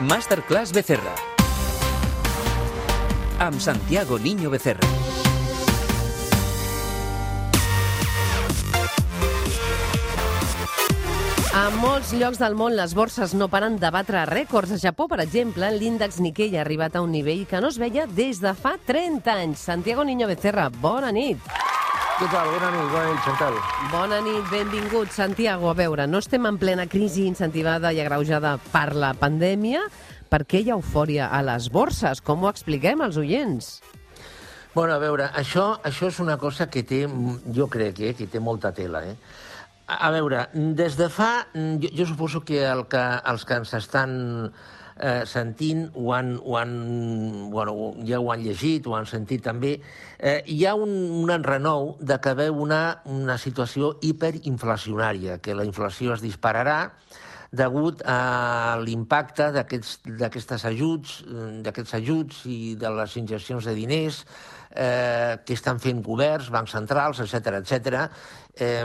Masterclass Becerra. Amb Santiago Niño Becerra. A molts llocs del món les borses no paren de batre rècords. A Japó, per exemple, l'índex Nikkei ha arribat a un nivell que no es veia des de fa 30 anys. Santiago Niño Becerra, bona nit. Què tal? Bona nit, bona nit, Chantal. Bona nit, benvingut, Santiago. A veure, no estem en plena crisi incentivada i agreujada per la pandèmia. Per què hi ha eufòria a les borses? Com ho expliquem als oients? Bueno, a veure, això, això és una cosa que té, jo crec, eh, que té molta tela, eh? A veure, des de fa... Jo, jo suposo que, el que els que ens estan eh, sentint ho han, ho han, bueno, ja ho han llegit, ho han sentit també. Eh, hi ha un, un enrenou de que veu una, una situació hiperinflacionària, que la inflació es dispararà degut a l'impacte d'aquests ajuts, d'aquests ajuts i de les injeccions de diners eh, que estan fent governs, bancs centrals, etc etc, eh,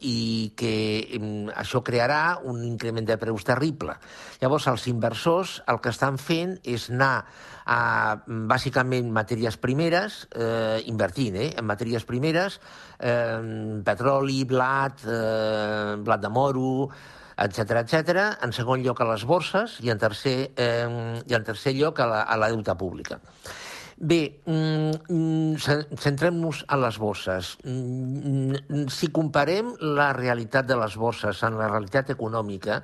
i que eh, això crearà un increment de preus terrible. Llavors, els inversors el que estan fent és anar a, bàsicament, matèries primeres, eh, invertint eh, en matèries primeres, eh, petroli, blat, eh, blat de moro, etc etc. En segon lloc a les borses i en tercer, eh, i en tercer lloc a la, a la deuta pública. Bé, mm, centrem-nos a les borses. Mm, si comparem la realitat de les borses amb la realitat econòmica,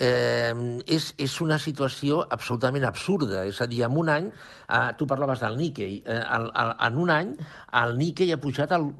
eh, és, és una situació absolutament absurda. És a dir, en un any, eh, tu parlaves del Nikkei, eh, el, el, en un any el Nikkei ha pujat el,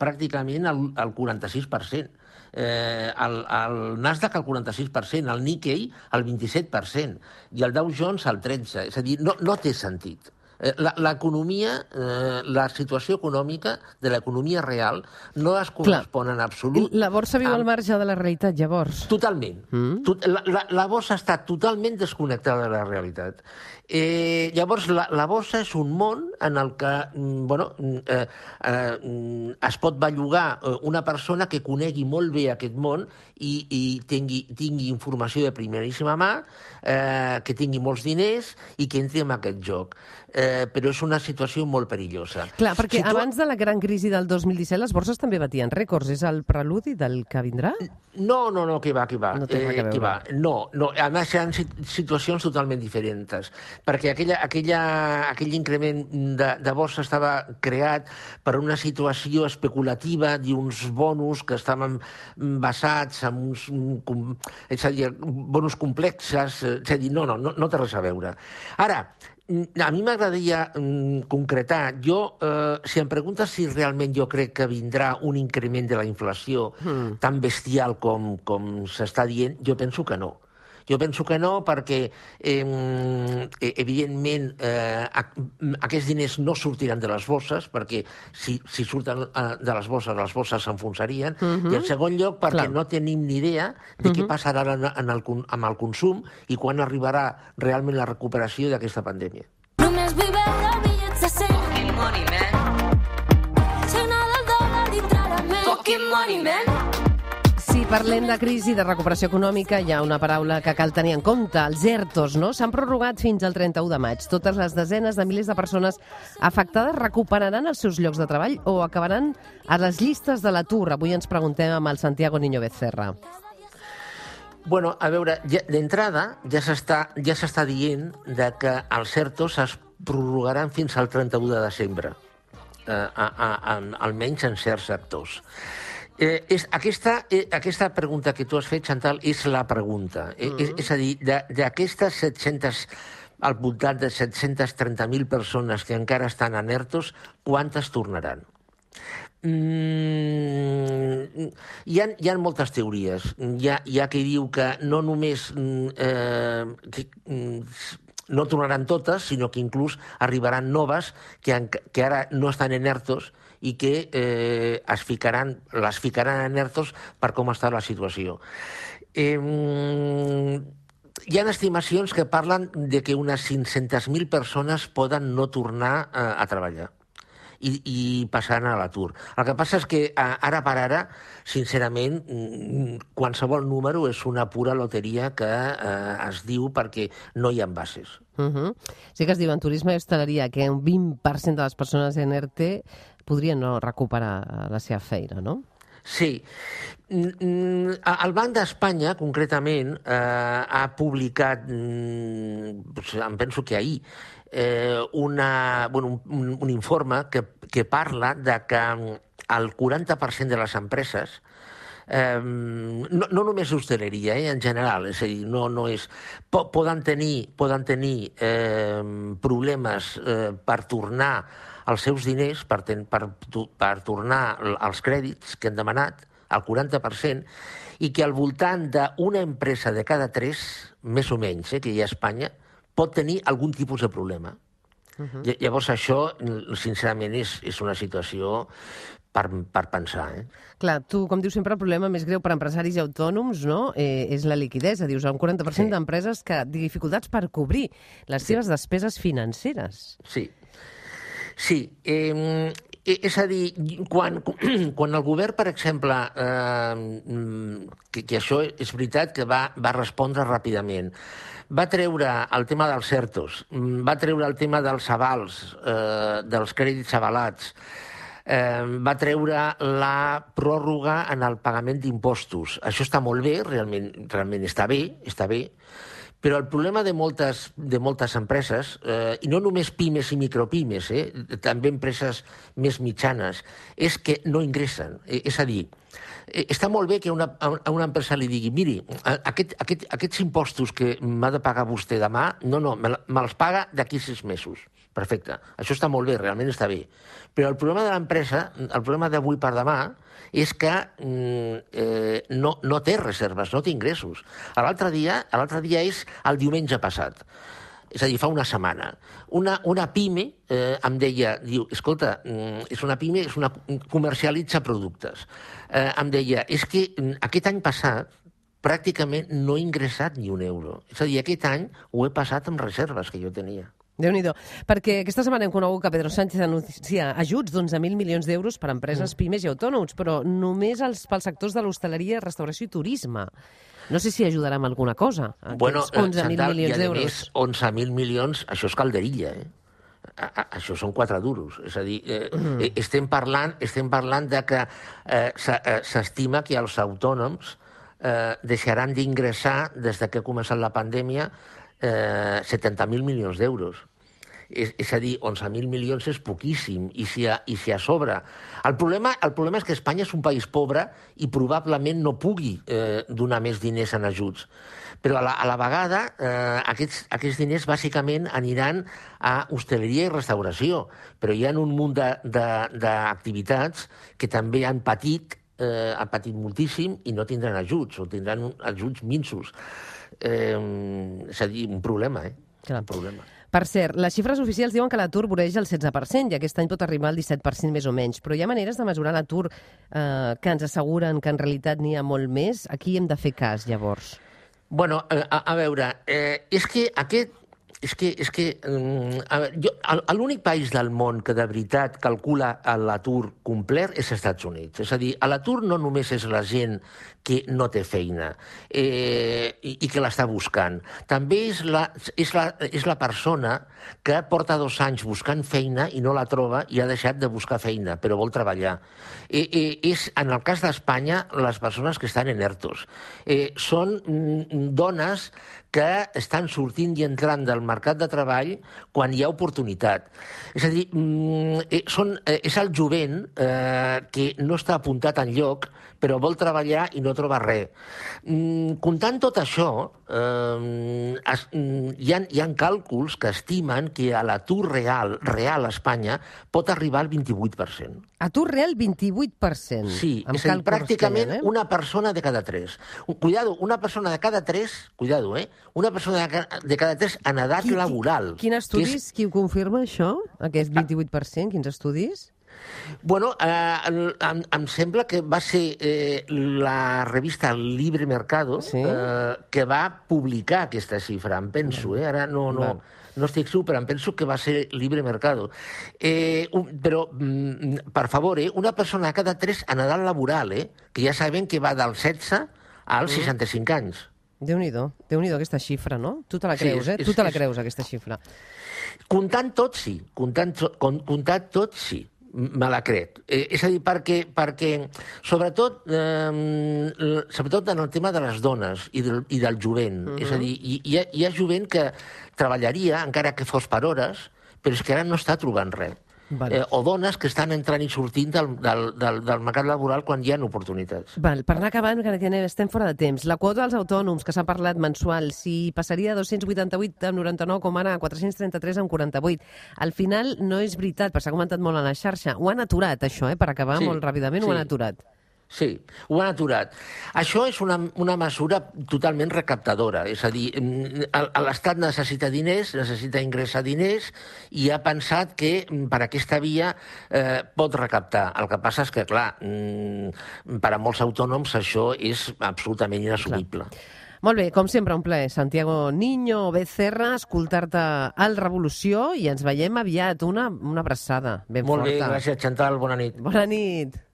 pràcticament el, el 46% eh, el, el Nasdaq al 46%, el Nikkei al 27% i el Dow Jones al 13%. És a dir, no, no té sentit. Eh, l'economia, eh, la situació econòmica de l'economia real no es correspon Clar. en absolut... La borsa viu amb... al marge de la realitat, llavors. Totalment. Mm. Tot, la, la, la borsa està totalment desconnectada de la realitat. Eh, llavors, la, la borsa és un món en el que mm, bueno, mm, eh, eh, es pot bellugar eh, una persona que conegui molt bé aquest món i, i tingui, tingui informació de primeríssima mà, eh, que tingui molts diners i que entri en aquest joc. Eh, però és una situació molt perillosa. Clar, perquè si tu... abans de la gran crisi del 2017 les borses també batien rècords. És el preludi del que vindrà? No, no, no, que va, que va. No té eh, que va. No, no, a més, seran situacions totalment diferents perquè aquella, aquella, aquell increment de, de borsa estava creat per una situació especulativa d'uns bonus que estaven basats en uns... És a dir, bonus complexes, és a dir, no, no, no, no té res a veure. Ara, a mi m'agradaria mm, concretar, jo, eh, si em preguntes si realment jo crec que vindrà un increment de la inflació mm. tan bestial com, com s'està dient, jo penso que no. Jo penso que no, perquè, eh, evidentment, eh, aquests diners no sortiran de les bosses, perquè si, si surten eh, de les bosses, les bosses s'enfonsarien, uh -huh. i en segon lloc, perquè Clar. no tenim ni idea de què uh -huh. passarà en, en el, amb el consum i quan arribarà realment la recuperació d'aquesta pandèmia. Només vull veure bitllets de 100. Fucking money, man. Signa del dòlar dintre la ment. Fucking money, man. Parlem de crisi, de recuperació econòmica, hi ha una paraula que cal tenir en compte, els ERTOs, no? S'han prorrogat fins al 31 de maig. Totes les desenes de milers de persones afectades recuperaran els seus llocs de treball o acabaran a les llistes de l'atur? Avui ens preguntem amb el Santiago Niño Becerra. Bueno, a veure, ja, d'entrada ja s'està ja dient de que els ERTOs es prorrogaran fins al 31 de desembre, eh, a, a, a, almenys en certs sectors. Eh, és, aquesta, eh, aquesta pregunta que tu has fet, Chantal, és la pregunta. Mm -hmm. és, és a dir, d'aquestes 700 al voltant de 730.000 persones que encara estan en ERTOs, quantes tornaran? Mm, hi, ha, hi ha moltes teories. Hi ha, hi ha qui diu que no només mm, eh, que, mm, no tornaran totes, sinó que inclús arribaran noves que, que ara no estan en ERTOs i que eh, es ficaran, les ficaran en ERTOs per com està la situació. Eh, hi ha estimacions que parlen de que unes 500.000 persones poden no tornar a, a treballar i, i passaran a l'atur. El que passa és que ara per ara, sincerament, mm, qualsevol número és una pura loteria que eh, es diu perquè no hi ha bases. Uh -huh. Sí que es diu en turisme i hostaleria que un 20% de les persones en ERTE podrien no recuperar la seva feina, no? Sí. El Banc d'Espanya, concretament, eh, ha publicat, doncs, em penso que ahir, eh, una, bueno, un, un informe que, que parla de que el 40% de les empreses eh, no, no només hostaleria, eh, en general, és a dir, no, no és... Poden tenir, poden tenir eh, problemes eh, per tornar els seus diners, per, ten, per, per tornar els crèdits que han demanat, al 40%, i que al voltant d'una empresa de cada tres, més o menys, eh, que hi ha a Espanya, pot tenir algun tipus de problema. Uh -huh. Llavors, això, sincerament, és, és una situació per, per pensar. Eh? Clar, tu, com dius sempre, el problema més greu per empresaris i autònoms no? eh, és la liquidesa. Dius, un 40% sí. d'empreses que dificultats per cobrir les sí. seves despeses financeres. Sí. Sí, eh, és a dir, quan, quan el govern, per exemple, eh, que, que això és veritat que va, va respondre ràpidament, va treure el tema dels certos, va treure el tema dels avals, eh, dels crèdits avalats, eh, va treure la pròrroga en el pagament d'impostos. Això està molt bé, realment, realment està bé, està bé, però el problema de moltes, de moltes empreses, eh, i no només pimes i micropimes, eh, també empreses més mitjanes, és que no ingressen. Eh, és a dir, eh, està molt bé que una, a una empresa li digui miri, aquest, aquest, aquests impostos que m'ha de pagar vostè demà, no, no, me'ls paga d'aquí sis mesos. Perfecte. Això està molt bé, realment està bé. Però el problema de l'empresa, el problema d'avui per demà, és que mm, eh, no, no té reserves, no té ingressos. L'altre dia, dia és el diumenge passat. És a dir, fa una setmana. Una, una pime eh, em deia, diu, escolta, mm, és una pime, és una, comercialitza productes. Eh, em deia, és que mm, aquest any passat pràcticament no he ingressat ni un euro. És a dir, aquest any ho he passat amb reserves que jo tenia déu nhi Perquè aquesta setmana hem conegut que Pedro Sánchez anuncia ajuts d'11.000 milions d'euros per a empreses, mm. pimes i autònoms, però només els, pels sectors de l'hostaleria, restauració i turisme. No sé si ajudarà amb alguna cosa, aquests bueno, 11.000 eh, milions d'euros. Bueno, 11.000 milions, això és calderilla, eh? A, a, això són quatre duros. És a dir, eh, mm. Eh, estem, parlant, estem parlant de que eh, eh, s'estima que els autònoms eh, deixaran d'ingressar, des de que ha començat la pandèmia, eh, 70.000 milions d'euros. És, és a dir, 11.000 milions és poquíssim, i si, a, i si a sobre... El problema, el problema és que Espanya és un país pobre i probablement no pugui eh, donar més diners en ajuts. Però a la, a la vegada eh, aquests, aquests diners bàsicament aniran a hostaleria i restauració, però hi ha un munt d'activitats que també han patit eh, han patit moltíssim i no tindran ajuts, o tindran ajuts minsos. Eh, és a dir, un problema, eh? Clar. Un problema. Per cert, les xifres oficials diuen que l'atur voreja el 16% i aquest any pot arribar al 17% més o menys, però hi ha maneres de mesurar l'atur eh, que ens asseguren que en realitat n'hi ha molt més? Aquí hem de fer cas, llavors. Bueno, a, a veure, eh, és que aquest és que, és que mm, l'únic país del món que de veritat calcula l'atur complet és els Estats Units. És a dir, l'atur no només és la gent que no té feina eh, i, i que l'està buscant. També és la, és, la, és la persona que porta dos anys buscant feina i no la troba i ha deixat de buscar feina, però vol treballar. Eh, eh, és, en el cas d'Espanya, les persones que estan en ERTOs. Eh, són mm, dones que estan sortint i entrant del mercat de treball quan hi ha oportunitat. És a dir, mm, eh, són, eh, és el jovent eh, que no està apuntat en lloc, però vol treballar i no troba res. Mm, comptant tot això, eh, es, mm, hi, ha, hi ha càlculs que estimen que a l'atur real, real a Espanya pot arribar al 28%. Atur real 28%? Sí, és dir, pràcticament tenen, eh? una persona de cada tres. Cuidado, una persona de cada tres, cuidado, eh? Una persona de, de cada tres en edat qui, laboral. Quin estudis, és... qui ho confirma, això? Aquest 28%? Quins estudis? Bueno, eh, em, em sembla que va ser eh, la revista Libre Mercado Sí? eh, que va publicar aquesta xifra, em penso, eh? ara no, no, no estic segur, però em penso que va ser Libre Mercado. Eh, un, però, mm, per favor, eh, una persona a cada tres en edat laboral, eh, que ja sabem que va del 16 als 65 anys. Déu-n'hi-do, déu nhi déu aquesta xifra, no? Tu te la Sí, creus, eh? és- Tu te la és- creus, aquesta xifra. Comptant tot, sí. Comptant, comptant tot, sí. Me la crec. Eh, és a dir, perquè, perquè sobretot, eh, sobretot en el tema de les dones i del, i del jovent. Uh -huh. És a dir, hi, hi, ha, hi ha jovent que treballaria, encara que fos per hores, però és que ara no està trobant res. Vale. Eh, o dones que estan entrant i sortint del, del, del, del mercat laboral quan hi ha oportunitats. Val, per anar acabant, que estem fora de temps. La quota dels autònoms, que s'ha parlat mensual, si passaria de 288 amb 99 com ara a 433 amb 48. Al final no és veritat, perquè s'ha comentat molt a la xarxa. Ho han aturat, això, eh? per acabar Sí, molt ràpidament, ho han sí. aturat. Sí, ho han aturat. Això és una, una mesura totalment recaptadora. És a dir, mm, l'Estat necessita diners, necessita ingressar diners, i ha pensat que mm, per aquesta via eh, pot recaptar. El que passa és que, clar, mm, per a molts autònoms això és absolutament inassumible. Molt bé, com sempre, un plaer. Santiago Niño Becerra, escoltar-te al Revolució i ens veiem aviat. Una, una abraçada ben Molt bé, forta. gràcies, Chantal, bona nit. Bona nit.